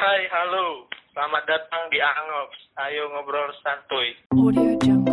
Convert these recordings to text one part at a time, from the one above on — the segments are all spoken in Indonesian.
Hai, halo. Selamat datang di Angops. Ayo ngobrol santuy. Audio.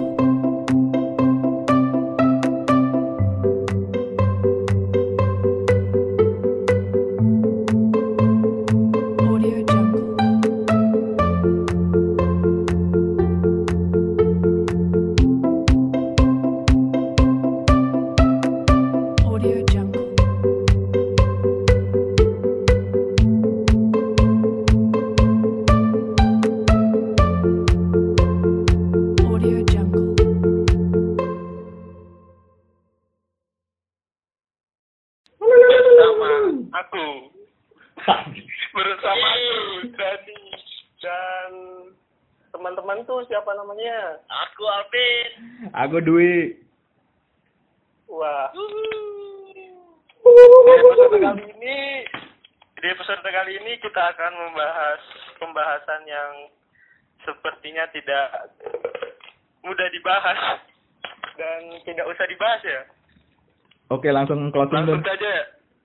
Langsung closing Langsung dong. saja.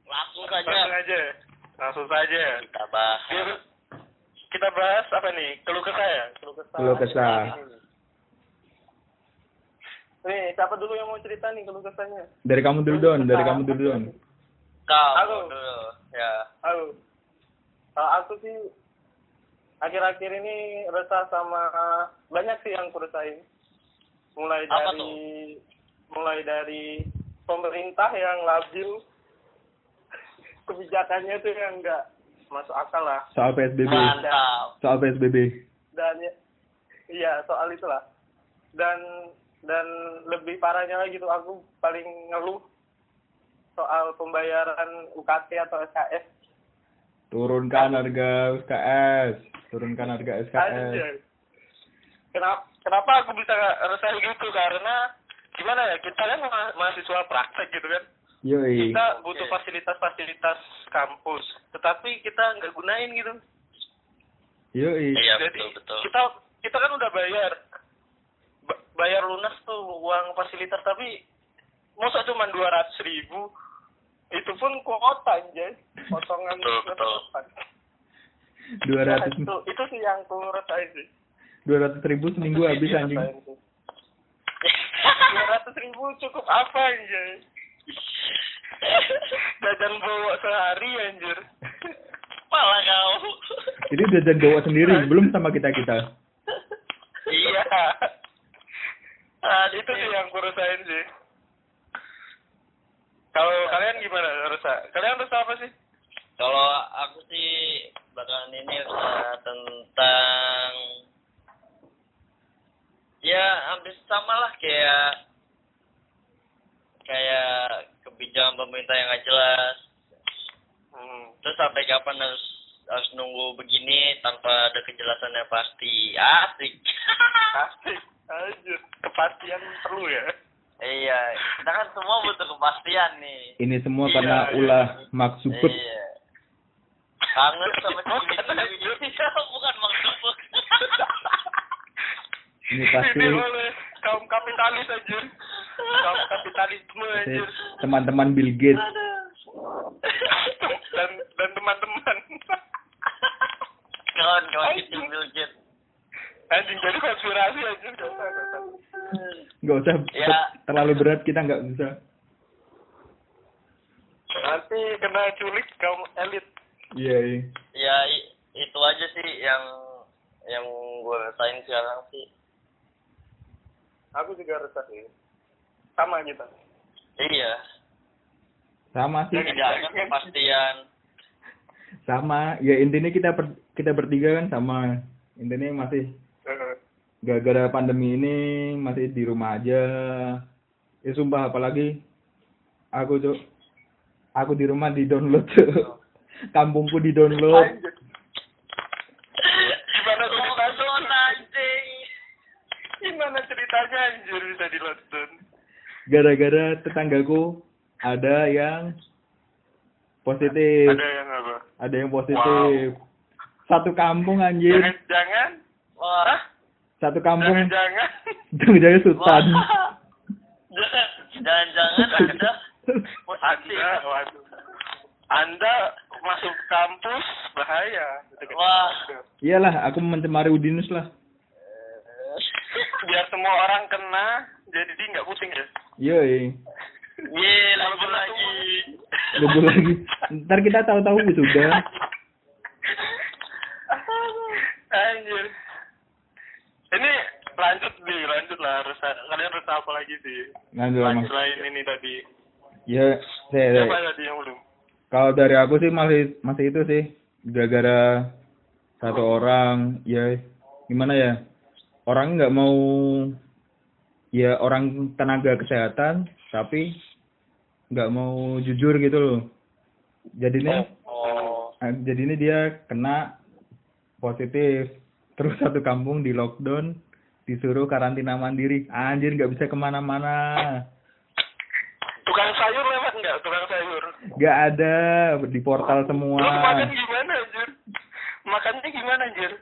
Langsung Langsung saja aja. Langsung saja. kita bahas. Kita bahas apa nih? Keluh kesah ya? Keluh kesah. Keluh kesah. Nih, siapa dulu yang mau cerita nih keluh kesahnya? Dari kamu dulu Don, dari kamu dulu Don. Kau Halo. dulu. Ya. Halo. Kalau aku sih akhir-akhir ini resah sama banyak sih yang kuresahin. Mulai Apa dari mulai dari pemerintah yang labil kebijakannya tuh yang enggak masuk akal lah Soal PSBB. Mantap. Soal PSBB. dan ya, iya soal itulah dan dan lebih parahnya lagi tuh aku paling ngeluh soal pembayaran UKT atau SKS Turunkan harga SKS. Turunkan harga SKS. Anjay. Kenapa kenapa aku bisa resah gitu karena gimana ya kita kan ma- mahasiswa praktek gitu kan Yoi. kita butuh Oke. fasilitas-fasilitas kampus tetapi kita nggak gunain gitu Yoi. Iya jadi betul betul. kita kita kan udah bayar Ba- bayar lunas tuh uang fasilitas tapi masa cuma dua ratus ribu itu pun kuota anjay potongan Betul, betul. Dua ratus itu itu sih yang aku rasain sih dua ratus ribu seminggu habis anjing. Dua ratus ribu cukup apa anjir? Jajan bawa sehari anjir. Malah kau. Ini jajan bawa sendiri, belum sama kita kita. iya. Nah, itu sih yang aku rasain sih. Kalau kalian gimana rusak kalian rusak apa sih? Kalau aku sih bakalan ini tentang ya hampir sama lah kayak kayak kebijakan pemerintah yang nggak jelas. Hmm. terus sampai kapan harus harus nunggu begini tanpa ada kejelasan yang pasti? Asik. Asik. Anjir kepastian perlu ya? Iya kita kan semua butuh kepastian nih. Ini semua Iya, karena iya. ulah Mark Zuckerberg. iya. Kangen sama Bukan, ciwi-ciwi bukan maksud Ini pasti ini oleh kaum kapitalis anjir kaum kapitalisme anjir teman-teman Bill Gates. dan dan teman-teman kawan-kawan kita Bill Gates anjing jadi konspirasi usah. Nggak usah Ya. terlalu berat kita nggak bisa. nanti kena culik kaum elit Iya. iya. ya i- itu aja sih yang yang gue rasain sekarang sih aku juga resah sih sama kita iya Sama sih. tidak ada kepastian Sama. Ya intinya kita per- kita bertiga kan sama. Intinya masih gara-gara pandemi ini masih di rumah aja. Ya sumpah apalagi aku tuh aku di rumah di download tuh. Kampungku di download. anjir. gimana ceritanya anjing ceritanya anjir bisa di lockdown Gara-gara tetanggaku ada yang positif. ada yang apa Ada yang positif. Satu kampung anjir. jangan jangan wah Satu kampung. jangan jangan Jangan-jangan sultan. jangan-jangan ada anda waduh anda masuk kampus bahaya. Wah. Iyalah, aku mencemari Udinus lah. Biar semua orang kena, jadi dia nggak pusing ya. Yoi. Ye, lanjut lagi. Lebih lagi. Ntar kita tahu-tahu sudah. Anjir. Ini lanjut nih, lanjut lah. Harus kalian harus apa lagi sih? Lanjut Mas. Selain ini tadi. Ya, saya, saya. Siapa tadi yang belum? Kalau dari aku sih masih masih itu sih gara-gara satu orang ya gimana ya orang nggak mau ya orang tenaga kesehatan tapi nggak mau jujur gitu loh jadinya Oh. eh, jadinya dia kena positif terus satu kampung di lockdown disuruh karantina mandiri anjir nggak bisa ke mana-mana Tukang sayur lewat nggak? Tukang sayur. nggak ada di portal semua Terus makan gimana anjir? Makannya gimana anjir?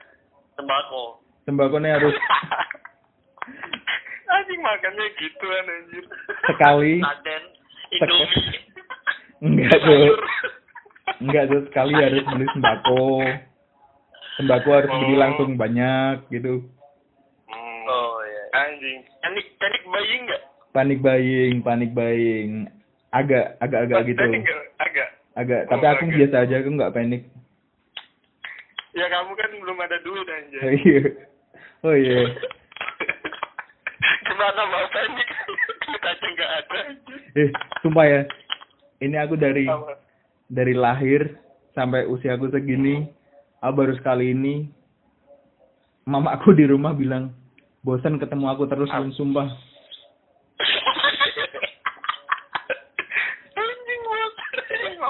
Tembakau. Sembakonya harus Anjing makannya gitu kan anjir. sekali. Indomie. enggak tuh enggak tuh sekali harus beli sembako sembako harus beli Oh. langsung banyak gitu Hmm. Oh iya. Anjing. Panik panik bayi nggak? panik buying panik buying agak agak agak gitu? Agak. agak Oh, tapi aku agak. biasa aja aku nggak panik Ya kamu kan belum ada duit anjir. Oh iya. Gimana mau panik? Aja nggak ada. Eh sumpah ya. Ini aku dari dari lahir sampai usiaku segini aku baru sekali ini mama aku di rumah bilang bosan ketemu aku terus Lun, sumpah.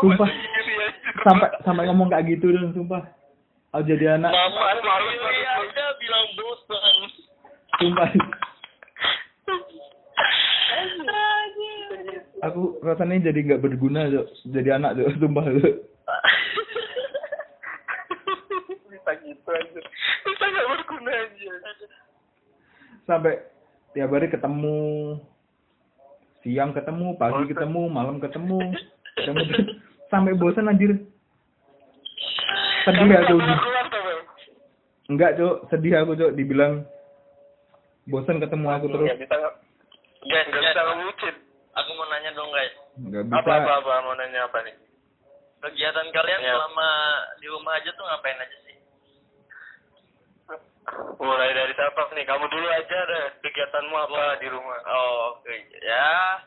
Sumpah. Sampai sampai ngomong kayak gitu dong sumpah aku jadi anak Mama sendiri aja bilang bosan. sumpah aku rasanya jadi nggak berguna Cok. jadi anak Cok. sumpah Cok. Bisa gitu anjir. Bisa nggak berguna anjir. sampai tiap hari ketemu siang ketemu pagi ketemu malam ketemu ketemu sampai bosan anjir sedih aku enggak cok sedih aku cok dibilang bosan ketemu aku terus Nggak bisa? Guys, Nggak bisa ngebucin. aku mau nanya dong guys. nggak bisa Apa apa apa mau nanya apa nih? Kegiatan kalian Ya. selama di rumah aja tuh ngapain aja sih? Mulai dari siapa nih? Kamu dulu aja deh. Kegiatanmu apa di rumah? Oh, oke. Ya,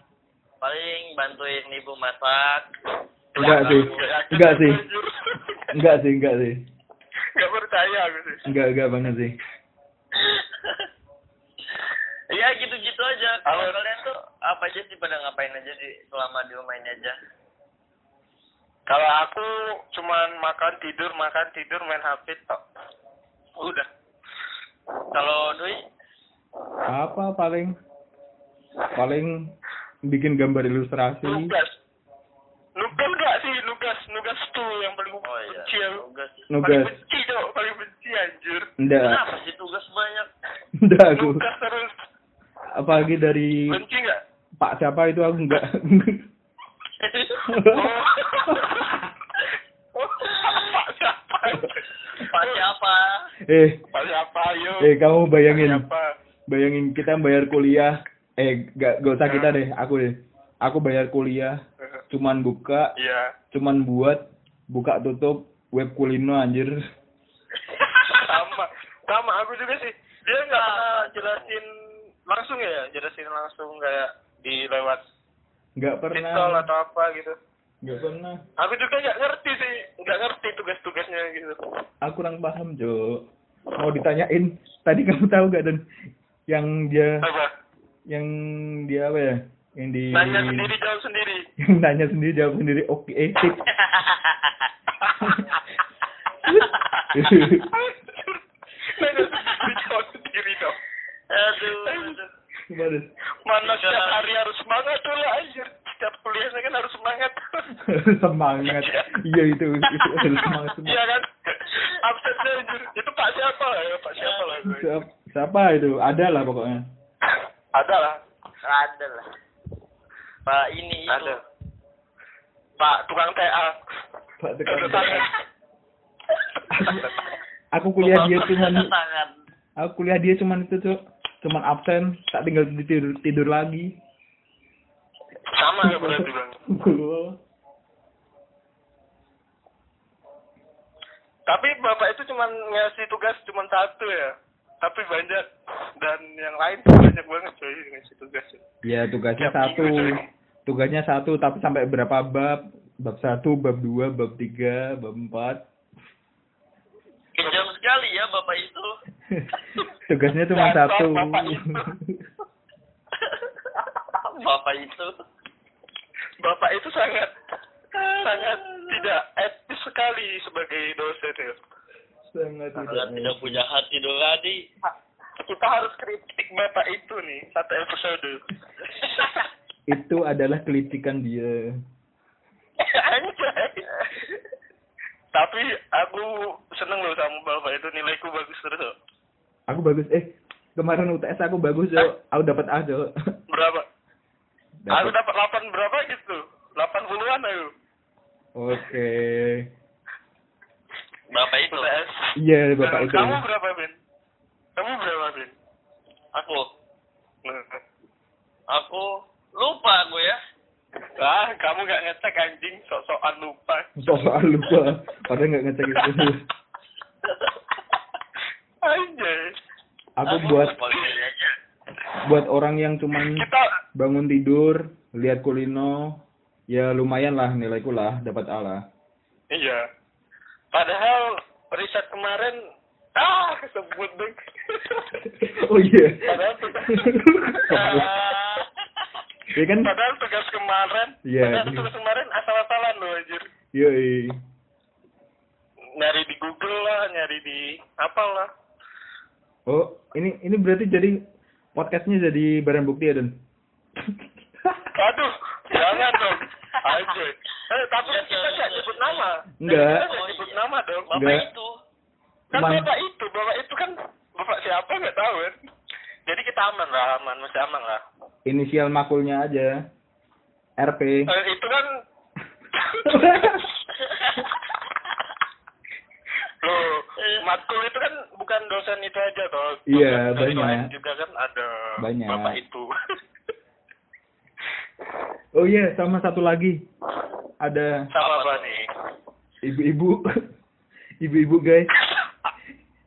paling bantuin ibu masak. enggak sih enggak sih enggak sih enggak sih Nggak percaya aku sih. enggak enggak banget sih ya gitu-gitu aja. Kalau kalian tuh apa aja sih pada ngapain aja di selama di rumah ini aja? Kalau aku cuman makan tidur makan tidur main HP tok. Udah. Kalau Dwi, apa paling paling bikin gambar ilustrasi Nugas. Nugas enggak? Nugas. Nugas tuh yang paling oh iya, benci tugas. Paling nugas benci dong. Paling benci anjir. enggak Kenapa sih tugas banyak? enggak aku Nugas terus. apalagi dari Benci nggak? pak siapa itu aku enggak Oh. Pak siapa? Pak siapa? eh Pak siapa? Ayo. eh kamu bayangin Siapa? bayangin kita bayar kuliah eh gak, gak usah kita deh aku deh aku bayar kuliah cuman buka Iya. Cuman buat buka tutup web kulino anjir. Sama. Sama aku juga sih. Dia nggak pernah jelasin langsung ya? Jelasin langsung kayak di lewat nggak pistol pernah atau apa gitu. Nggak pernah. Aku juga nggak ngerti sih. Nggak ngerti tugas-tugasnya gitu. Aku kurang paham Jo mau ditanyain. Tadi kamu tahu gak dan yang dia apa? yang dia apa ya yang di nanya sendiri jawab sendiri. Yang nanya sendiri jawab sendiri. Oke eh sip nanya sendiri jawab sendiri dong. Aduh. aduh. Gimana? mana setiap hari harus semangat tuh lah anjir. Setiap kuliahnya kan harus semangat. Semangat. Iya itu. Itu harus semangat. Iya kan? Absennya anjir. Itu pak siapa? Ya pak siapa lah siapa itu? Ada lah pokoknya. Ada lah. Ada lah. Pak ini itu. ada pak tukang TA Pak tukang tangan. aku kuliah dia cuman aku kuliah dia cuman itu cok cuman absen tak tinggal tidur tidur lagi Sama ya berarti bang. Tapi bapak itu cuma ngasih tugas cuma satu ya. Tapi banyak dan yang lain tuh banyak banget coy ngasih tugas. ya tugasnya Tiap satu minggu, tugasnya satu tapi sampai berapa bab bab satu bab dua bab tiga bab empat Kejam sekali ya bapak itu. tugasnya cuma satu bapak itu. bapak itu. Bapak itu sangat sangat tidak etis sekali sebagai dosen ya. Sangat Sangat tidak punya hati nurani. Kita harus kritik bapak itu nih satu episode. itu adalah kritikan dia Anjay. Tapi aku seneng loh sama bapak itu nilaiku bagus terus. Cok. aku bagus eh kemarin UTS aku bagus cok aku dapat A cok Berapa? Aku Dapat. dapat 8 berapa gitu? 80-an ayo. oke Bapak itu. Iya bapak itu Kamu berapa, Ben? Kamu berapa, Ben? Aku. Nah. Aku lupa aku ya. Ah, kamu gak ngecek anjing, sok-sokan lupa. soal lupa padahal nggak ngecek itu Anjay. aku buat lupa kayaknya aja. buat orang yang cuman Kita bangun tidur lihat kulino ya lumayan lah nilaiku lah dapat A lah iya. Padahal riset kemarin ah kesebut deh. oh iya Padahal tugas Ah, ya kan padahal tugas kemarin, Iya, padahal bener. tugas kemarin asal-asalan loh anjir. yoi Nyari di Google lah, nyari di apalah. oh ini ini berarti jadi podcastnya jadi barang bukti ya dan Aduh, jangan dong. Anjay. Eh, tapi Ya, kita nggak nyebut nama. Enggak. Kita nggak nyebut nama dong. Bapak Enggak. itu. Kan Cuman- bapak itu, bapak itu kan bapak siapa nggak tahu kan. Jadi kita aman lah, aman, masih aman lah. inisial makulnya aja RP Eh, itu kan Loh, matkul itu kan bukan dosen itu aja toh. Iya, Dosen banyak. juga kan ada Banyak. bapak itu. Oh iya sama satu lagi ada Sama apa nih? ibu-ibu ibu-ibu guys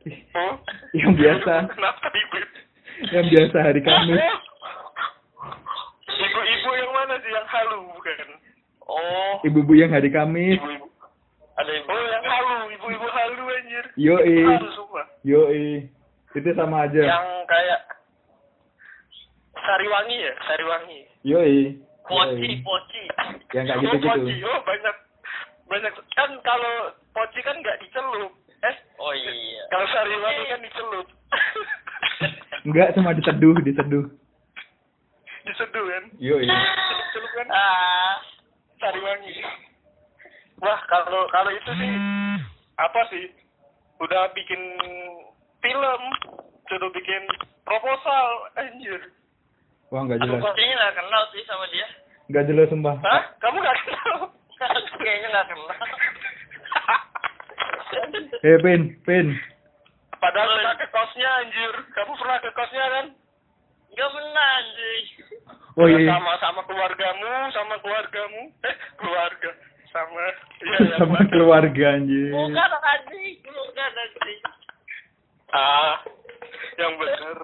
Oh? yang biasa Kenapa ibu? yang biasa hari Kamis Ibu-ibu yang mana sih? Yang halu bukan? Oh, ibu-ibu yang hari Kamis Ibu-ibu. ada ibu. Oh, yang halu, ibu-ibu halu anjir. Yoi. Sumpah. yoi itu sama aja Yang kayak Sariwangi ya, Sariwangi. yoi Poci, Yoi. poci. yang kayak oh, gitu poci. gitu Oh, banyak banyak kan kalau poci kan nggak dicelup. Eh, Oh iya. kalau Sariwangi kan dicelup. enggak cuma diseduh diseduh Diseduh kan. yoi Dicelup kan Ah, Sariwangi. Wah, kalau kalau itu sih apa sih? Udah bikin film, sudah bikin proposal, anjir. Wah nggak aku jelas kayaknya nggak kenal sih sama dia. nggak jelas sumpah Hah? Kamu gak kenal? Aku kayaknya nggak kenal. eh pin pin Padahal pernah ke kosnya anjir. Kamu pernah ke kosnya kan? Nggak pernah sih. oh iya Sama sama keluargamu, sama keluargamu. Eh, keluarga. Sama iya ya, sama keluarga. keluarga anjir Bukan anjing, bukan anjing. Ah, yang bener.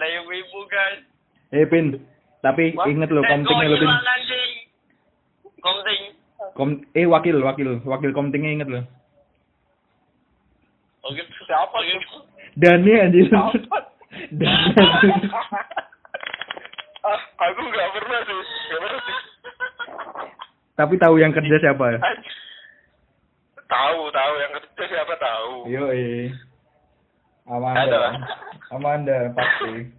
Ada ibu-ibu guys. eh pin tapi Wah, inget lo Eh, komtingnya lo pin. Komting. kom eh wakil wakil wakil komtingnya inget lo Oh gitu. Siapa Oh, gitu. Dani anjir? Dani ah, aku nggak pernah sih. Nggak pernah sih. tapi tahu yang kerja siapa. Tahu, tahu yang kerja siapa tahu. Yoi. Ada Amanda. Amanda pasti.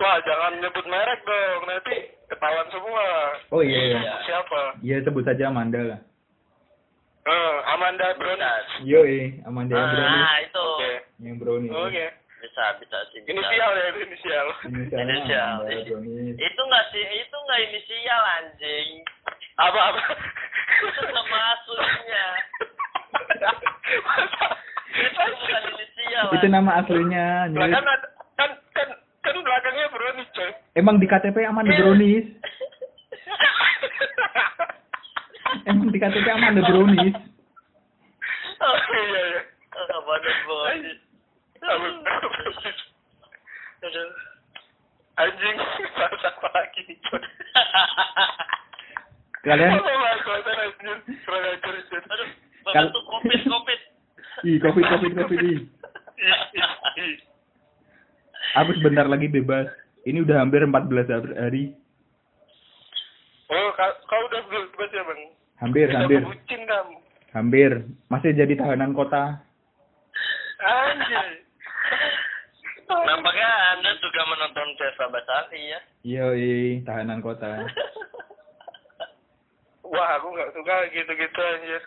Wah, jangan nyebut merek dong. Nanti ketahuan semua. Oh iya. iya. Siapa? Iya sebut saja Amanda lah. Eh, Amanda Brownies. Yoi, Amanda yang brownies. Ah, itu. Oke. Yang brownies. Oke. Bisa, bisa sih. Bisa. Inisial ya, inisial. Inisialnya Inisial. Amanda. Itu nggak sih, itu nggak inisial anjing. apa apa Itu nama aslinya. Itu nama aslinya. Kan kan kan kan belakangnya brownies coy Emang di KTP aman ada brownies. Emang di KTP aman ada brownies. oh iya iya brownies. Aduh. anjing apa lagi nih coy Kalian ih covid covid covid ih. Ih. Aku sebentar lagi bebas. Ini udah hampir 14 hari. oh kau, kau udah bebas ya bang Hampir, Udah hampir. bucin kamu Hampir. Masih jadi tahanan kota. anjing Nampaknya Anda juga menonton Cesa Basari ya. Yoi, tahanan kota. wah aku nggak suka gitu-gitu anjir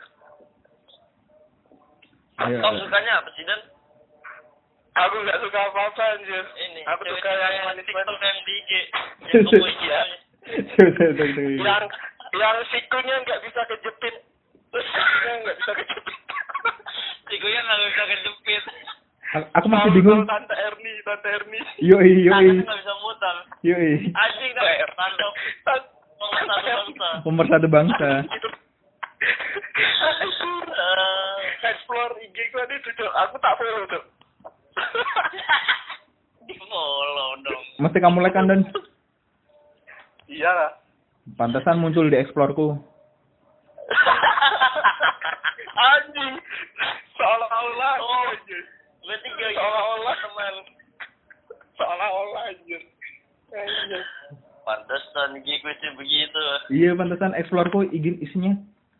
Ayo. Kau sukanya apa sih Dan? aku nggak suka apa-apa anjir Ini. aku suka yang manis-manis yang di IG. Yang toko IG. Ya. Tuh, tuh, tuh, tuh. yang yang sikunya nggak bisa kejepit sikunya nggak bisa kejepit Sikunya nggak bisa kejepit. Aku masih bingung. tante Erni tante Erni Yoi, yoi, Tangannya nggak bisa mutar. yoi. Anjing dah. Tanduk. Tan- Nomor satu bangsa. Pemersatu bangsa. Explore IG nih tuh Cok. aku tak follow tuh Di follow dong. Mesti kamu like kan dan iya lah pantesan muncul di explore-ku. anjing seolah-olah Oh. anjir Berarti gak Seolah-olah. teman. seolah-olah anjir anjir Pantesan gitu sih begitu. Iya, pantesan explore-ku igin isinya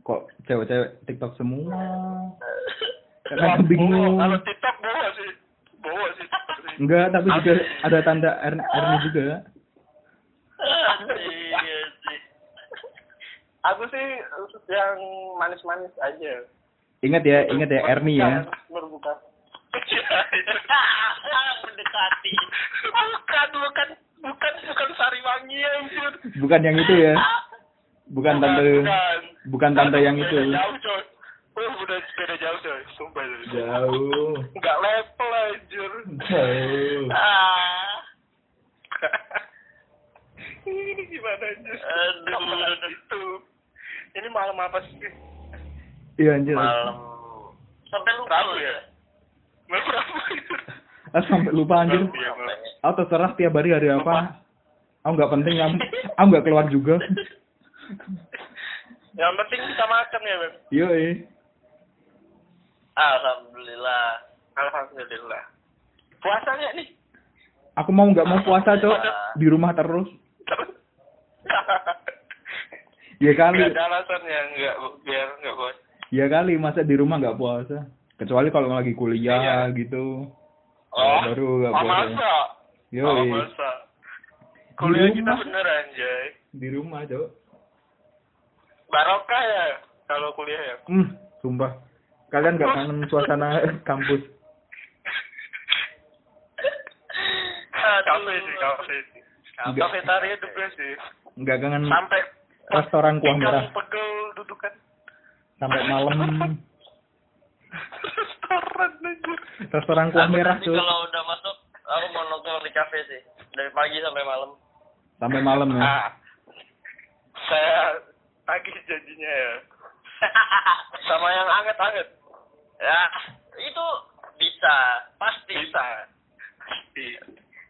kok cewek-cewek TikTok semua. Karena aku bingung. Kalau TikTok bawa sih bawa sih. Enggak, tapi juga ada tanda Ern Erni juga. Anjing, anjing. aku sih yang manis-manis aja Ingat ya, ingat ya Erni ya. berbuka Mendekati. bukan bukan bukan bukan sariwangi anjir Bukan yang itu ya. Bukan tante bukan bukan tante yang Beda itu. jauh coy oh udah beda jauh coy sumpah coy. Jauh. nggak level anjir Jauh. Ah. ini gimana anjir Aduh. Itu ini malam apa sih Iya anjir. Malam. Sampai lu ya? ya. malam apa itu Ah, sampai lupa anjir. Rabu ya? Aku terserah tiap hari hari apa. Aku nggak penting, aku, aku nggak keluar juga. yang penting bisa makan ya bang Yoi. Alhamdulillah. alhamdulillah puasanya nih Aku mau nggak mau puasa, Cok. Di rumah terus. Ya kali. Gak ada alasan ya nggak biar nggak bos. Ya kali, masa di rumah nggak puasa. Kecuali kalau lagi kuliah gitu. Oh, baru nggak oh, puasa. masa? Yoi. Oh, masa? Kuliah kita bener anjay. Di rumah, Cok. Barokah ya kalau kuliah ya. Hmm, sumpah. Kalian nggak kangen suasana kampus? Kafe sih, kafe sih. Kafetaria the best sih. Nggak kangen Sampai restoran kuah merah pegel dudukan. sampai malam Restoran anjir. restoran kuah merah tuh kalau udah masuk, aku mau nongkrong di kafe sih. Dari pagi sampai malam. sampai malam ya. Ah, saya tagih janjinya ya. Sama yang anget-anget. ya, itu bisa. Pasti. Bisa. Pasti.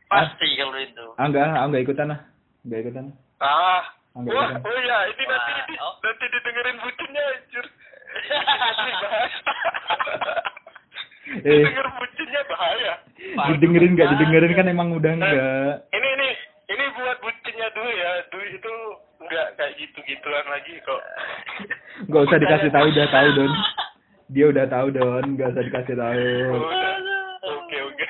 Pasti kalau itu. Ah enggak, ah enggak ikutan lah. Enggak ikutan. Ah, Enggak wah, bisa. oh ya, ini nanti Wah, di, oh. nanti didengerin bucinnya anjir. Eh. Denger bucinnya bahaya. Didengerin enggak didengerin kan emang udah enggak. Ini ini ini buat bucinnya dulu ya. Dulu itu enggak kayak gitu-gituan lagi kok. Enggak usah dikasih tahu udah tahu Don. Dia udah tahu Don, enggak usah dikasih tahu. Oke, oke.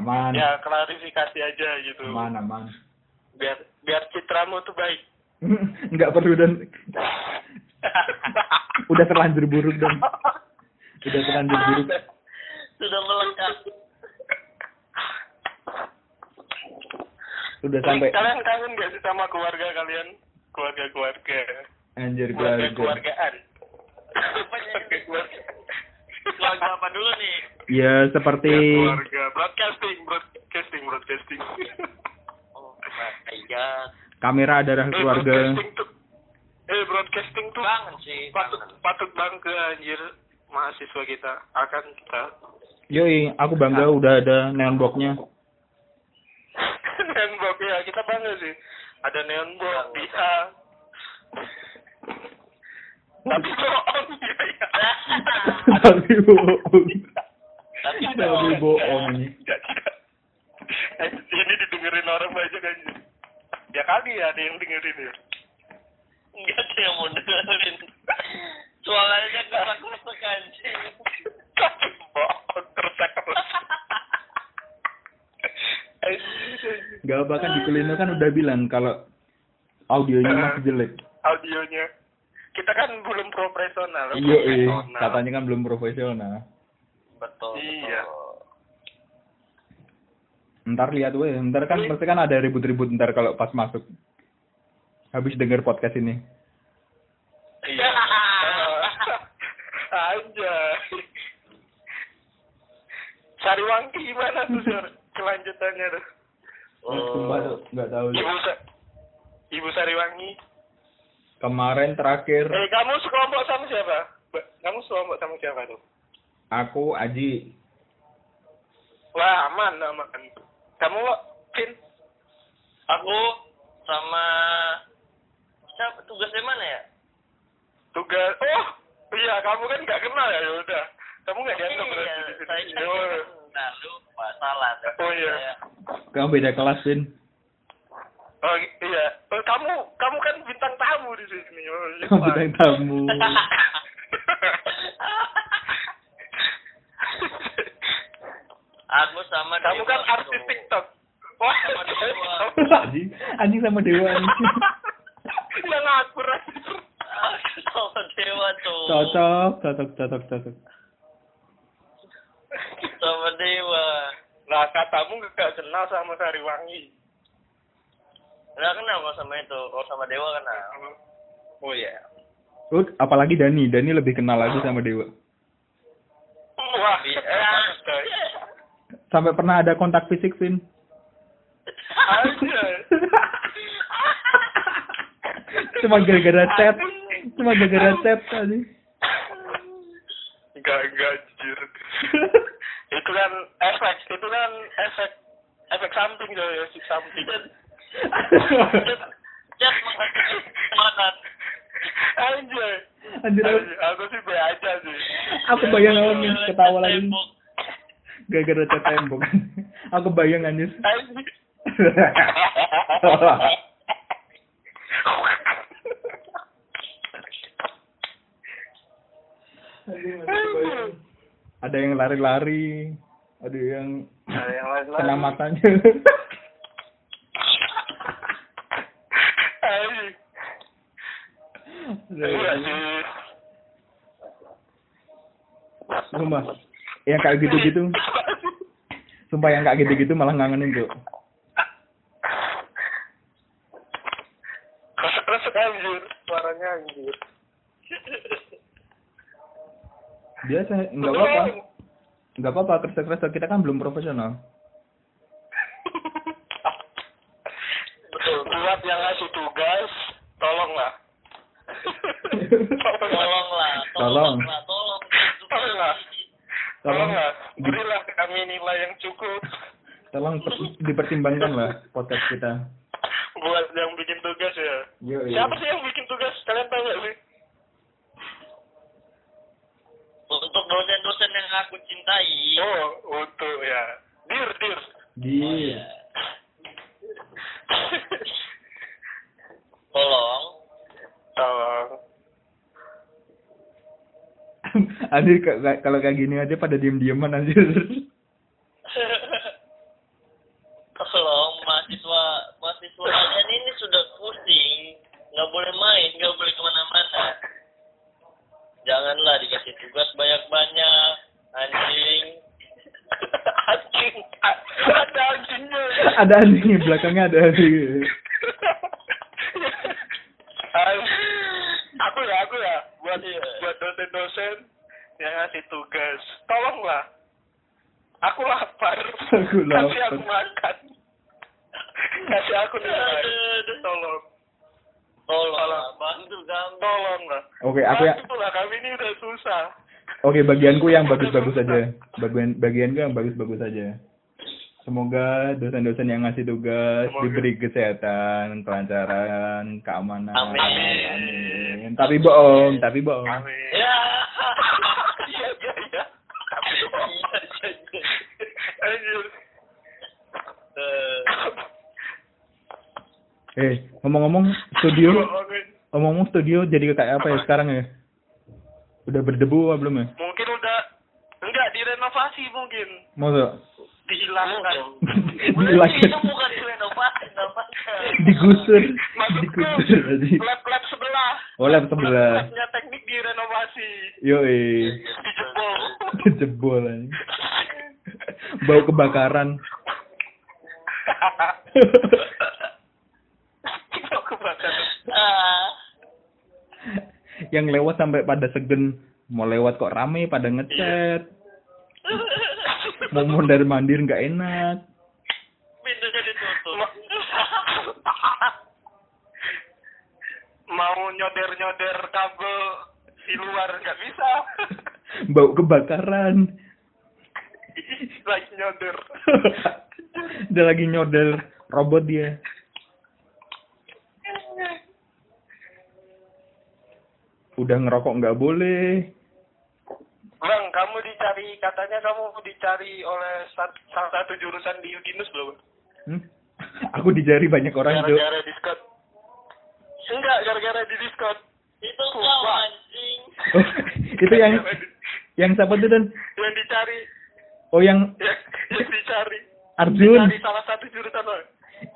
Aman. Ya, klarifikasi aja gitu. Aman, aman. Biar biar citramu tuh baik. Enggak perlu Don. Udah terlanjur buruk Don. Udah terlanjur buruk. Sudah melekat. Udah sampai Kalian kangen gak sih sama keluarga kalian? keluarga-keluarga. Anjir Keluarga keluarga. keluargaan. Ini? Keluarga. Keluarga apa dulu nih? Ya seperti keluarga broadcasting, broadcasting, broadcasting. Oh my god. kamera adalah Eh, keluarga. broadcasting tuh eh broadcasting tuh sih, patut kangen. patut bangga anjir mahasiswa kita akan kita Yoi, aku bangga udah ada neon box-nya. Neon box ya kita bangga sih ada neon box bisa tapi bohong ya, ya. Tapi bohong. Tapi bohong ini. Eh, ini didengerin orang banyak kan ya kali ya ada yang dengerin ya Enggak ada yang mau dengerin. Suaranya kesak-kesak anjing. tapi bohong terus terus Gak apa kan di kulino kan udah bilang kalau audionya masih jelek. audionya kita kan belum profesional Iya, iya. Katanya kan belum profesional. Betul. Iya. betul. Ntar lihat weh, ntar kan pasti kan ada ribut-ribut ntar kalau pas masuk. Habis denger podcast ini. iya anjay Sariwangi gimana tuh Sar? Kelanjutannya tuh. Sumpah tuh, nggak tahu. ibu Sa- ibu Sariwangi. Kemarin terakhir. Eh kamu sekelompok sama siapa? Kamu sekelompok sama siapa tuh? Aku Aji. Wah aman aman. Kamu? Vin? Aku sama siapa? Tugasnya mana ya? tugas oh! Iya kamu kan nggak kenal ya udah. Kamu nggak dianggap Iya, berarti di saya sini. kan Oh. nah, salah. Oh, iya. Kamu beda kelas Vin Oh iya, oh, kamu kamu kan bintang tamu di sini. Oh, iya. kamu bintang tamu Aku sama kamu Dewa kan artis TikTok. Wah, Sama Dewa. anjing anjing sama dewa anjing. yang. Aku sama Dewa tuh. cocok cocok cocok cocok Sama Dewa. Nah, katamu gak kenal sama Sariwangi. Nggak kenal kalau sama itu. Kalau sama Dewa kenal. Oh iya. Oh, apalagi Dani Dani lebih kenal lagi sama dewa Wah, Iya. astaga. sampai pernah ada kontak fisik Vin Anjir. cuma gara-gara chat cuma gara-gara chat tadi Enggak, enggak anjir. Itu kan efek, itu kan efek efek samping ya, efek samping. Menghasilkan semangat. Anjir. Anjir, aku- sih be aja sih. aku bayang awalnya ketawa lagi gara-gara chat tembok aku bayang anjir Anjir. Ada yang lari-lari ada yang Ada yang lain-lain. kena matanya. Sumpah, yang kayak gitu-gitu, sumpah yang kayak gitu-gitu malah ngangenin tuh. Resek-resek anjir, suaranya anjir. Biasa, nggak apa-apa, nggak apa-apa kresek-kresek kita kan belum profesional. Betul, buat yang ngasih tugas, tolonglah. Tolonglah. Tolong. Tolonglah. Tolong. Tolonglah. Tolong, Tolonglah, berilah kami nilai yang cukup tolong per- dipertimbangkan lah podcast kita. buat yang bikin tugas ya. Yo, Siapa sih yang bikin tugas? Kalian tahu nggak sih? Untuk dosen-dosen yang aku cintai. Oh, untuk ya. Dir, dir. Di, Tolong. Tolong. anjir ka- ka- kalau kayak gini aja pada diem-dieman anjir. buat banyak-banyak. Anjing. Anjing. Ada anjingnya. Ada anjing belakangnya ada anjing. Aku ya aku ya. Buat iya. buat dosen-dosen yang ngasih tugas. Tolonglah. Aku lapar. Aku lapar. Kasih aku makan. Kasih aku nilai tolong. Tolong. bantu kami tolong lah oke okay, aku ya itulah kami ini udah susah. Oke, bagianku yang bagus-bagus aja. Bagian bagianku yang bagus-bagus aja. Semoga dosen-dosen yang ngasih tugas Semoga. diberi kesehatan, kelancaran, keamanan. Amin. Amin. Tapi bohong, tapi bohong. amin Ya. iya iya iya tapi iya. Anjir. Eh, ngomong-ngomong studio, ngomong-ngomong studio jadi kayak apa ya sekarang ya? Udah berdebu apa belum ya? mungkin udah enggak direnovasi mungkin Masa? dihilangkan Berarti Dilaki- itu bukan direnovasi digusur, digusur aja. lab-lab sebelah Oh, lab sebelah. labnya teknik direnovasi Yoi, dijebol jebol aja. Bau kebakaran. Kok kebakaran Ah. Yang lewat sampai pada segen mau lewat kok rame pada ngechat. Mau mondar mandir nggak enak. Pintunya ditutup. mau nyoder-nyoder kabel di luar nggak bisa. Bau kebakaran. Lagi nyoder. Dia lagi nyodel robot dia udah ngerokok nggak boleh. Bang kamu dicari katanya kamu dicari oleh salah satu jurusan di Udinus belum hmm? aku dijari banyak orang tuh gara-gara diskon enggak gara-gara di diskon Itu kau anjing. oh, itu yang yang siapa tuh dan yang dicari. Oh yang yang, yang dicari. Arjun. Dicari salah satu jurusan Bang.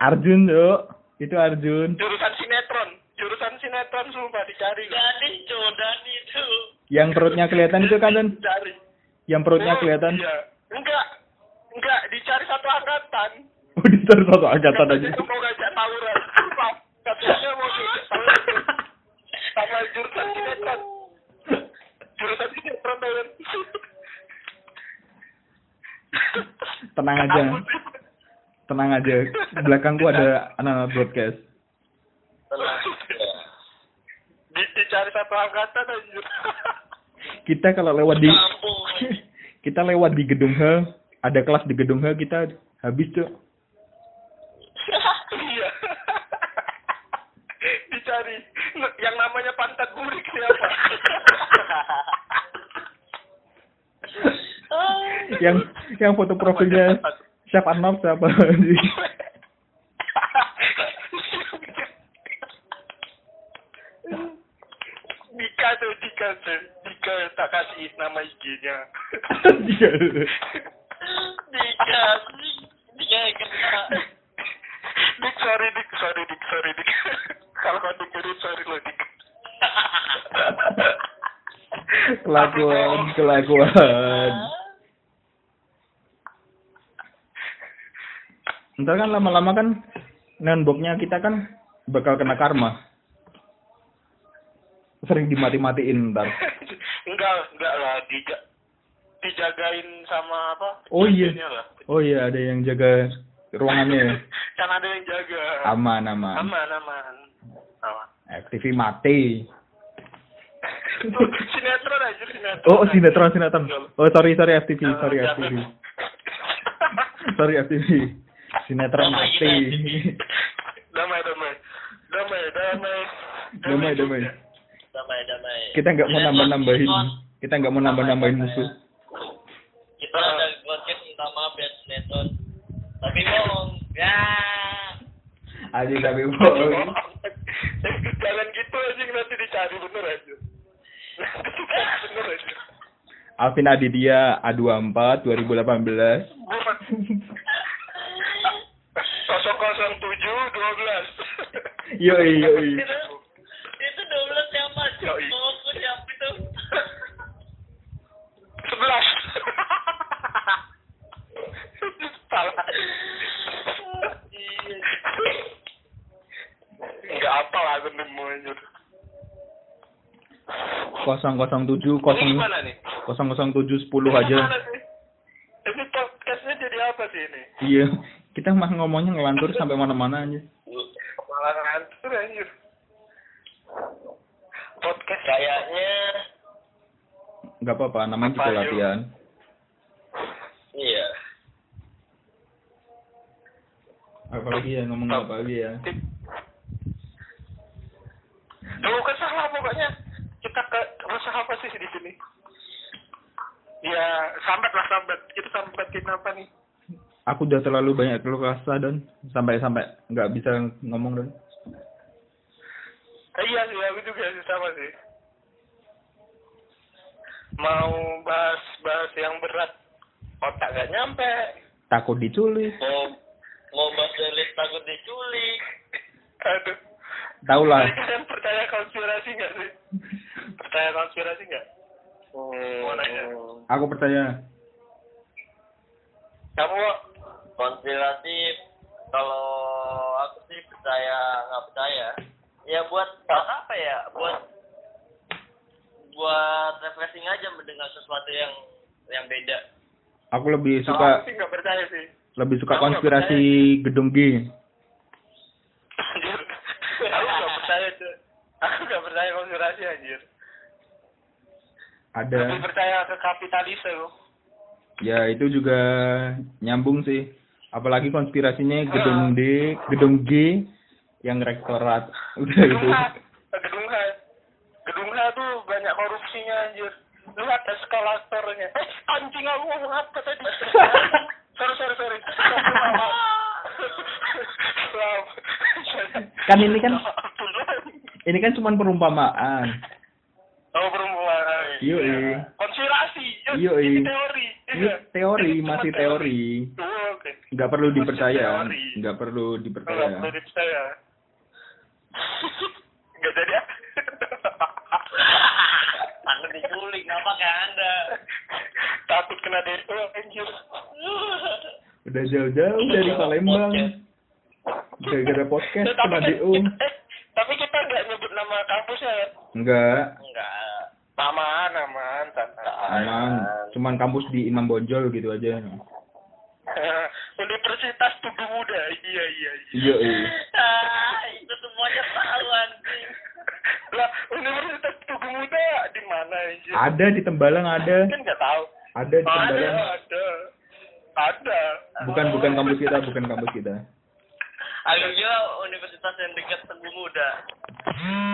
Arjun tuh itu Arjun. Jurusan sinetron jurusan sinetron sumpah dicari Dani tuh, Dani tuh. yang perutnya kelihatan itu kan dan dicari. Yang perutnya Oh, kelihatan? iya. enggak. Enggak dicari satu angkatan. Oh di satu angkatan aja. katanya mau ngajak tawuran. Sumpah, katanya mau ngajak tawuran. Sama jurusan sinetron. Jurusan sinetron tawuran. Tenang aja. Tenang aja. Di belakangku ada anak-anak broadcast Di, dicari satu angkatan aja. Kita kalau lewat di kita lewat di gedung H ada kelas di gedung H kita habis tuh iya. Dicari. Yang namanya pantat burik siapa yang yang foto profilnya Chef Arnold siapa Dika tuh Dika tuh Dika tak kasih nama IG-nya Dika. Dika yang kena. Dik sorry Dik. Sorry Dik. Sorry Dik. Kalau kau dengerin sorry lo Dik. Kelakuan kelakuan. Ntar kan lama-lama kan nonboknya kita kan bakal kena karma sering dimati-matiin ntar enggak enggak lah dija dijagain sama apa? Oh, iya. Lah. oh iya ada yang jaga ruangannya ya? Kan ada yang jaga. Aman aman. Aman aman. Aman. FTV mati. Tuh, sinetron aja sinetron. Oh sinetron sinetron. Oh sorry sorry FTV sorry jangan. FTV sorry FTV sinetron Damai mati. FTV. damai damai. Damai damai. Damai damai Damai, damai. kita nggak mau nambah nambahin kita nggak mau nambah nambahin musuh Kita ada podcast minta maaf ya sinetron. Tapi bohong. Ya. aja tapi bohong jangan gitu aja nanti dicari bener aja bener aja Alvin Aditya A24 2018 Bukan. kosong kosong tujuh dua belas yoi yoi Itu, itu 12 siapa? Yoi. Nomorku siapa itu? sebelas salah Iya. nggak apa lah aku nemu aja 007 Ini 0 gimana nih? 007 10 Ini aja. Ini podcastnya jadi apa sih ini? Iya. Kita mah ngomongnya ngelantur sampai mana-mana aja. Malah ngantur anjir. Podcast Kayaknya Gak apa-apa, namanya juga yuk? latihan. iya. Apalagi ya ngomong apa lagi ya. Lu kesah pokoknya. Kita ke resah apa sih di sini? Ya, sambat lah sambat. Kita sambatin apa nih? Aku udah terlalu banyak keluh kesah dan sampai sampai nggak bisa ngomong dan. Eh, iya sih, aku juga sih sama sih. Mau bahas-bahas yang berat, otak gak nyampe. Takut diculik. Mau mau bahas elit takut diculik. Aduh. Tau lah. Kalian percaya konspirasi nggak sih? Percaya konspirasi nggak? Mau nanya. Aku percaya. Kamu? Konspirasi kalau aku sih percaya nggak percaya ya buat buat apa ya buat buat refreshing aja mendengar sesuatu yang yang beda Aku lebih Kalau suka aku sih nggak percaya sih. lebih suka Aku konspirasi gedung G. Anjir. aku nggak percaya tuh. Aku nggak percaya konspirasi anjir. Ada. Lebih percaya ke kapitalis aku. Ya itu juga nyambung sih. Apalagi konspirasinya gedung D, gedung G yang rektorat. Udah itu. Gedung H, gedung H, gedung H tuh banyak korupsinya anjir. Lihat eskalatornya. Eh, anjing aku ngomong apa tadi? sorry, sorry, sorry. Kan ini kan- Ini kan cuma perumpamaan. Oh, perumpamaan. Yoi. Konspirasi. Ini teori. Ini teori, masih teori. Nggak perlu dipercaya. teori. Nggak perlu Nggak dipercaya. perlu dipercaya. Nggak jadi ah. takut diculik apa kayak anda Takut kena DO anjir. Udah jauh-jauh dari Palembang. Gara-gara podcast tapi kena kan DO. eh, tapi kita nggak nyebut nama kampusnya kan? Enggak. enggak Aman, aman. Aman. Cuman kampus di Imam Bonjol gitu aja. Universitas Tugu Muda, iya iya. iya. Iya, iya. ah itu semuanya tahu anjing Lah, Universitas Tugu Muda di mana anjir? Ada di Tembalang ada. Kan nggak tahu. Ada di Ada, Tembalang. ada, ada. Bukan bukan kampus kita, bukan kampus kita. aku kira universitas yang dekat Teguh Muda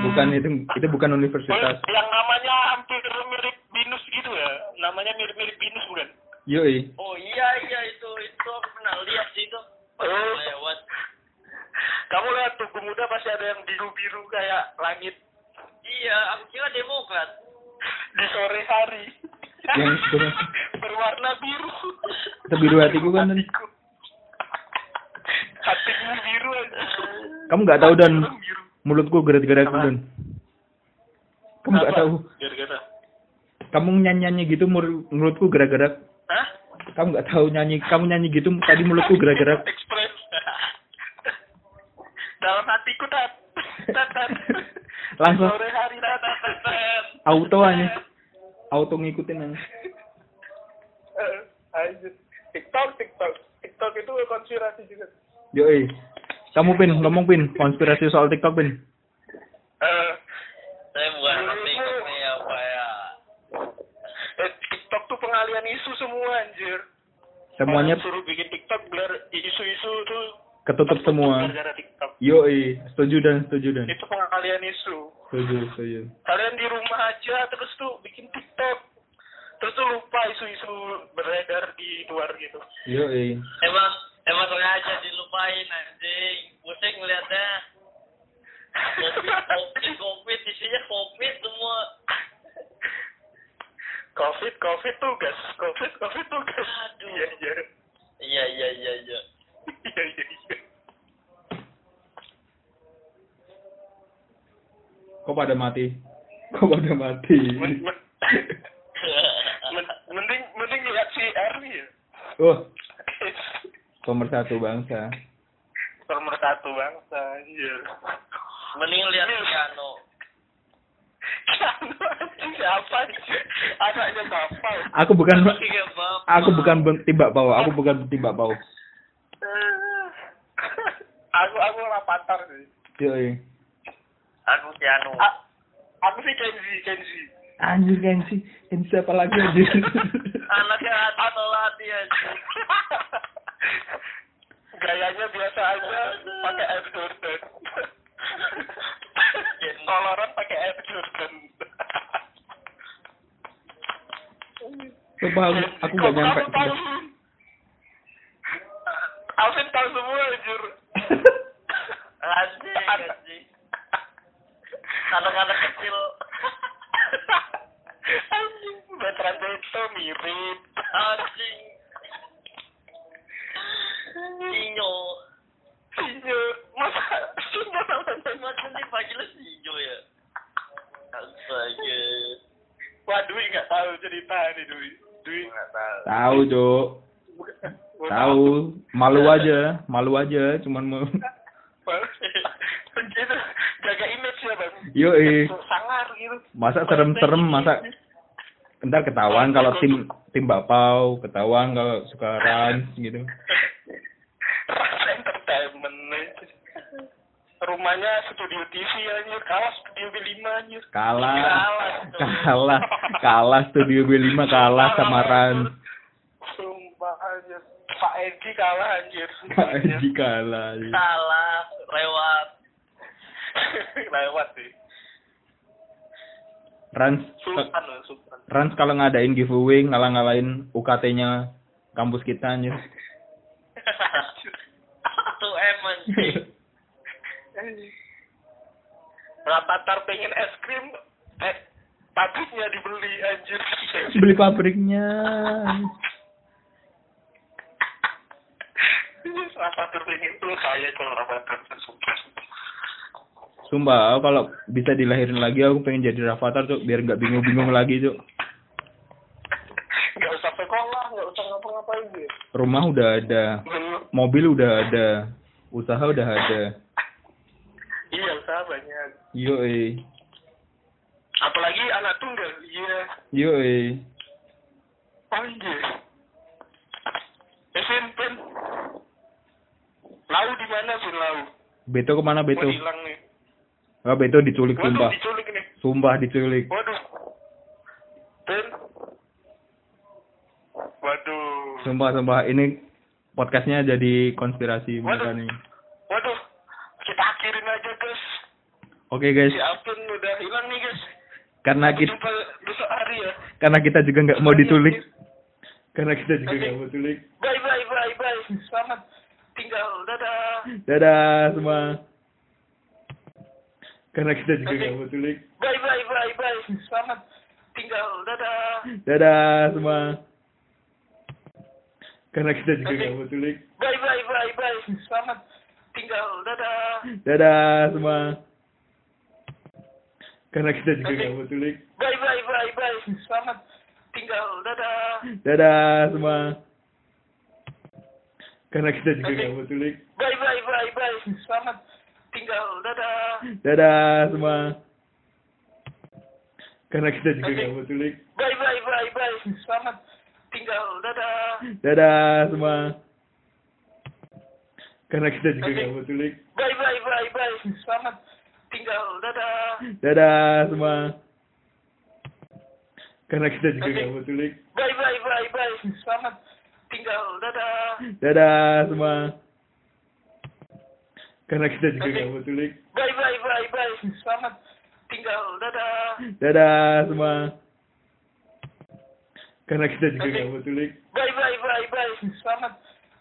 Bukan itu itu bukan universitas. Yang namanya hampir mirip Binus gitu ya? Namanya mirip-mirip Binus bukan? Yoi. oh iya iya itu itu aku pernah lihat sih itu pas Oh. lewat Kamu lihat Tugu Muda pasti ada yang biru-biru kayak langit iya aku kira demokrat di sore hari. Yang itu- berwarna biru. Itu biru hatiku kan, Dan. Hatiku. Hatimu biru aja. Kamu nggak tahu dan biru. mulutku gerak-gerak dan. Kamu nggak tahu. Gara-gara. Kamu nyanyi-nyanyi gitu mulutku gerak-gerak. Hah? Kamu nggak tahu nyanyi, kamu nyanyi gitu tadi mulutku gerak-gerak. Express. Dalam hatiku tat. Tat, tat. Langsung Sore hari tat, tat, tat, tat. auto aja. Auto ngikutin aja. Eh. TikTok, TikTok. TikTok itu konspirasi juga. Yoi. Kamu pin, ngomong pin, konspirasi soal TikTok pin. Eh, saya bukan ya apa ya eh, TikTok tuh pengalian isu semua anjir. Semuanya Orang suruh bikin TikTok biar isu-isu tuh ketutup semua. gara-gara TikTok. Yoi, setuju dan setuju dan. Itu pengalian isu. Setuju, setuju. Kalian di rumah aja terus tuh bikin TikTok. Terus tuh lupa isu-isu beredar di luar gitu. Yoi. emang emang sengaja dilupain anjing pusing ngeliatnya covid covid covid isinya covid semua Covid, Covid tugas. Covid, Covid tugas. Aduh. Iya, iya. iya iya iya iya Iya, iya, iya. Kok pada mati? Kok pada mati? Men- men- men- mending mending lihat si Erwi ya. Wah, pemersatu bangsa. Nomor satu bangsa, iya. mending lihat piano Piano anjing siapa? Anaknya bapak. Aku bukan aku bukan timbak bau, aku bukan timbak bau. Aku aku rapatar sih. Yoi. Aku Keanu. A- aku sih Kenzi, Kenzi. Anjir gengsi, ini siapa lagi anjir? Anaknya atau lati aja. Gayanya biasa aja, pakai Air Jordan. Koloran pakai Air Jordan. Coba aku, aku gak Kamu nyampe. Alvin tahu semua anjir. Anjing, anjing. Anak-anak kecil. Anjing, veteran itu mirip. Anjing. Sinyo. Sinyo, masa sinyo? Masa nih panggilnya Sinyo ya? Astaga. Wah, Dwi nggak tahu cerita nih Dwi. Dwi. Nggak tahu. Tahu, Cuk. Tahu. Malu aja, malu aja, cuman mau. itu jaga image ya bang. Yoi. Sangar gitu. Masa serem-serem, masa ntar ketahuan kalau tim tim bapau, ketahuan kalau suka rans gitu. Entertainment. Rumahnya studio TV anjir, kalah studio B5 anjir. Kalah, Kalah, kalah, kalah studio B5 kalah sama rans. Sumpah anjir. Pak Edi kalah anjir. Kalah. Lewat. Lewat sih. Rans, Sultan Sultan. Rans kalau ngadain giveaway ngalah-ngalahin UKT-nya kampus kita anjir. Satu M anjing. Rapatar pengen es krim, eh, pabriknya dibeli anjir. Beli pabriknya. Saya kalau sumpah. Sumpah, kalau bisa dilahirin lagi aku pengen jadi Rafathar tuh biar nggak bingung-bingung lagi tuh. Nggak usah sekolah, nggak usah ngapa-ngapain dia. Rumah udah ada, Belum. mobil udah ada, usaha udah ada. Iya, usaha banyak. Yoi, Apalagi anak tunggal, iya. yoi. Anjir. SMP. Lau di mana sih Lau? Beto ke mana Mau Beto? hilang nih. Ah Beto diculik Waduh, sumpah, diculik nih. sumpah diculik. Waduh. Ben. Waduh. Sumpah sumpah ini podcastnya jadi konspirasi mereka Waduh. nih. Waduh. Kita akhirin aja guys. Oke guys, Si Alvin udah hilang nih guys. karena Sampai kita besok hari ya. karena kita juga nggak mau diculik, karena kita juga nggak mau diculik. Bye bye bye bye. Selamat. Dadah. Dadah semua. Karena kita juga nggak mau diculik. Bye bye bye bye. Selamat tinggal. Dadah. Dadah semua. Karena kita juga nggak mau diculik. Bye bye bye bye. Selamat tinggal. Dadah. Dadah semua. Karena kita juga nggak mau diculik. Bye bye bye bye. Selamat tinggal. Dadah. Dadah semua. Karena kita juga nggak mau diculik. Bye bye bye bye. Selamat tinggal. Dadah. Dadah semua. Karena kita juga nggak mau diculik. Bye bye bye bye. Selamat tinggal. Dadah. Dadah semua. Karena kita juga nggak mau diculik. Bye bye bye bye. Selamat tinggal. Dadah. Dadah semua. Karena kita juga nggak mau diculik. Bye bye bye bye. Selamat tinggal. Dadah. Dadah semua. Karena kita juga nggak mau diculik. Bye bye bye bye. Selamat tinggal. Dadah. Dadah semua. Karena kita juga nggak mau diculik. Bye bye bye bye. Selamat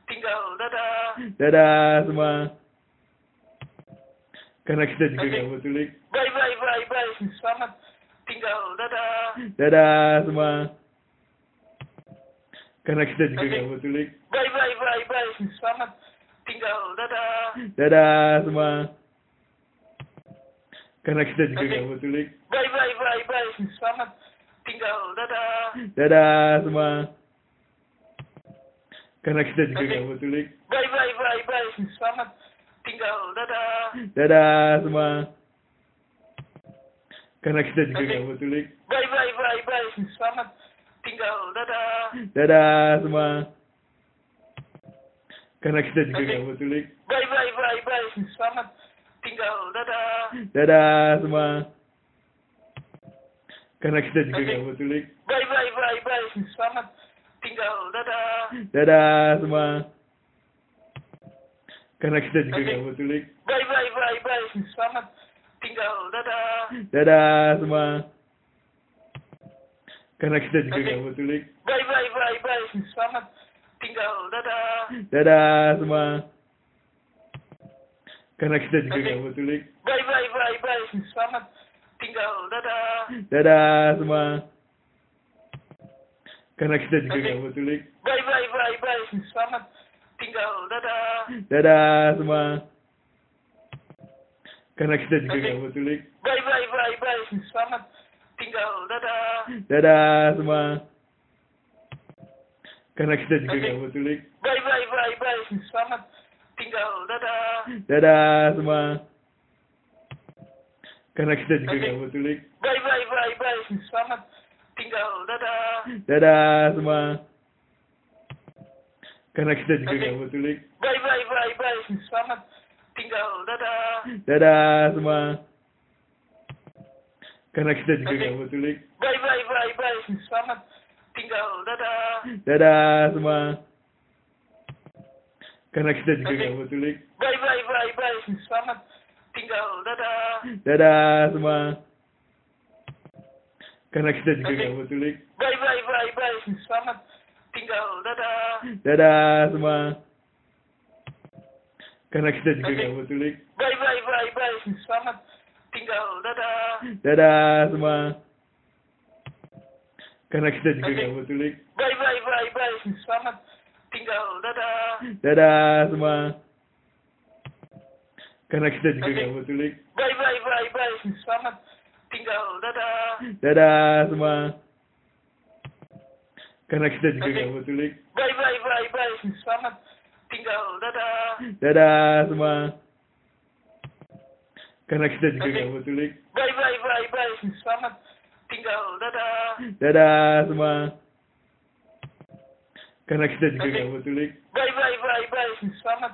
tinggal. Dadah. Dadah semua. Karena kita juga nggak mau diculik. Bye bye bye bye. Selamat tinggal. Dadah. Dadah semua. Karena kita juga nggak mau diculik. Bye bye bye bye. Selamat tinggal. Dadah. Dadah semua. Karena kita juga nggak mau diculik. Bye bye bye bye. Selamat tinggal. Dadah. Dadah semua. Karena kita juga nggak mau diculik. Bye bye bye bye. Selamat tinggal. Dadah. Dadah semua. Karena kita juga nggak mau diculik. Bye bye bye Selamat tinggal. Dadah. Dadah semua. Karena kita juga nggak mau culik. Bye bye bye bye. Selamat tinggal. Dadah. Dadah semua. Karena kita juga nggak mau culik. Bye bye bye bye. Selamat tinggal. Dadah. Dadah semua. Karena kita juga nggak mau culik. Bye bye bye bye. Selamat tinggal. Dadah. Dadah semua. Karena kita juga nggak mau culik. Bye bye bye bye. Selamat tinggal. Dadah. Dadah semua. Karena kita juga nggak mau culik. Bye bye bye bye. Selamat tinggal. Dadah. Dadah semua. Karena kita juga nggak mau culik. Bye bye bye bye. Selamat tinggal. Dadah. Dadah semua. Karena kita juga nggak mau culik. Bye bye bye bye. Selamat tinggal. Dadah. Dadah semua. Karena kita juga nggak mau culik. Bye bye bye bye. Selamat tinggal. Dadah. Dadah semua. Karena kita juga nggak mau culik. Bye bye bye bye. Selamat tinggal. Dadah. Dadah semua. Karena kita juga nggak mau culik. Bye bye bye bye. Selamat tinggal. Dadah. Dadah semua. Karena kita juga nggak mau culik. Bye bye bye bye. Selamat tinggal. Dadah. Dadah semua. Karena kita juga nggak mau culik. Bye bye bye bye. Selamat tinggal. Dadah. Dadah semua. Karena kita juga nggak mau culik. Bye bye bye bye. Selamat tinggal. Dadah. Dadah semua. Karena kita juga nggak mau culik. Bye bye bye bye. Selamat tinggal. Dadah. Dadah semua. Karena kita juga nggak mau culik. Bye bye bye bye. Selamat tinggal. Dadah. Dadah semua. Karena kita juga nggak mau culik. Bye bye bye bye. Selamat tinggal. Dadah. Dadah semua. Karena kita juga nggak mau culik. Bye bye bye bye. Selamat tinggal. Dadah. Dadah semua. Karena kita juga Oke. nggak mau culik. Bye bye bye bye. Selamat tinggal. Dadah. Dadah semua. Karena kita juga Oke. nggak mau culik. Bye bye bye bye. Selamat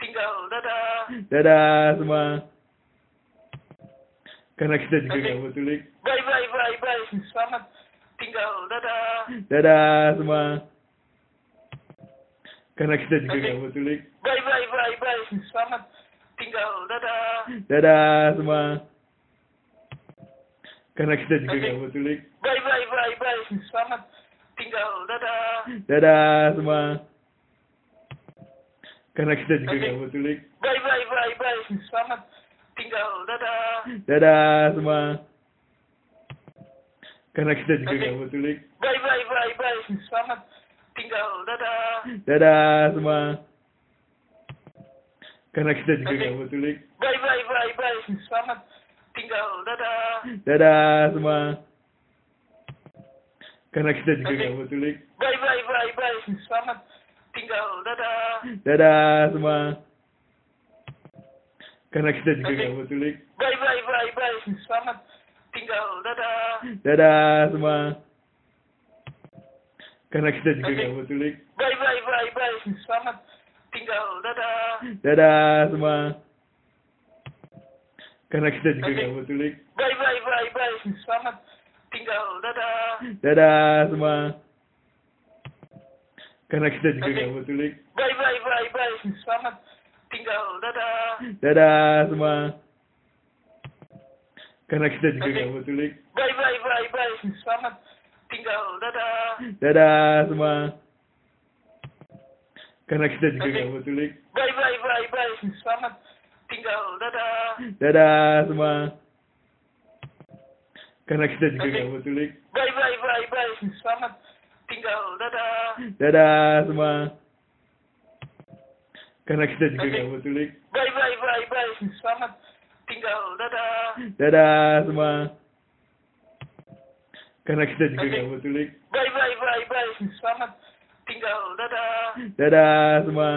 tinggal. Dadah. Dadah semua. Karena kita juga Oke. nggak mau culik. Bye bye bye bye. Selamat tinggal. Dadah. Dadah semua. Karena kita juga Oke. nggak mau culik. Bye bye bye bye. Selamat tinggal. Dadah. Dadah semua. Karena kita juga nggak mau culik. Bye bye bye bye. Selamat tinggal. Dadah. Dadah semua. Karena kita juga nggak mau culik. Bye bye bye bye. Selamat tinggal. Dadah. Dadah semua. Karena kita juga nggak mau culik. Bye bye bye bye. Selamat tinggal. Dadah. Dadah semua. Karena kita juga nggak mau culik. Bye bye bye bye. Selamat tinggal. Dadah. Dadah semua. Karena kita juga nggak mau culik. Bye bye bye bye. Selamat tinggal. Dadah. Dadah semua. Karena kita juga nggak mau culik. Bye bye bye bye. Selamat tinggal. Dadah. Dadah semua. Karena kita juga nggak mau culik. Bye bye bye bye. Selamat tinggal. Dadah. Dadah semua. Karena kita juga nggak mau culik. Bye bye bye bye. Selamat tinggal. Dadah. Dadah semua. Karena kita juga nggak mau culik. Bye bye bye bye. Selamat tinggal. Dadah. Dadah semua. Karena kita juga nggak mau culik. Bye bye bye bye. Selamat tinggal. Dadah. Dadah semua. Karena kita juga nggak mau culik. Bye bye bye bye. Selamat tinggal. Dadah. Dadah semua. Karena kita juga nggak mau culik. Bye bye bye bye. Selamat tinggal. Dadah. Dadah semua. Karena kita juga nggak mau culik. Bye bye bye bye. Selamat tinggal. Dadah. Dadah semua. Karena kita juga nggak mau culik. Bye bye bye bye. Selamat tinggal. Dadah. Dadah semua.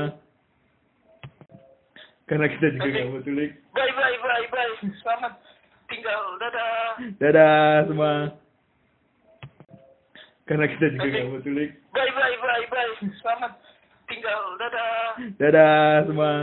Karena kita juga nggak mau culik. Bye bye bye bye. Selamat tinggal. Dadah. Dadah semua. karena kita juga nggak mau tulik Bye bye bye bye. Selamat tinggal. Dadah. dadah semua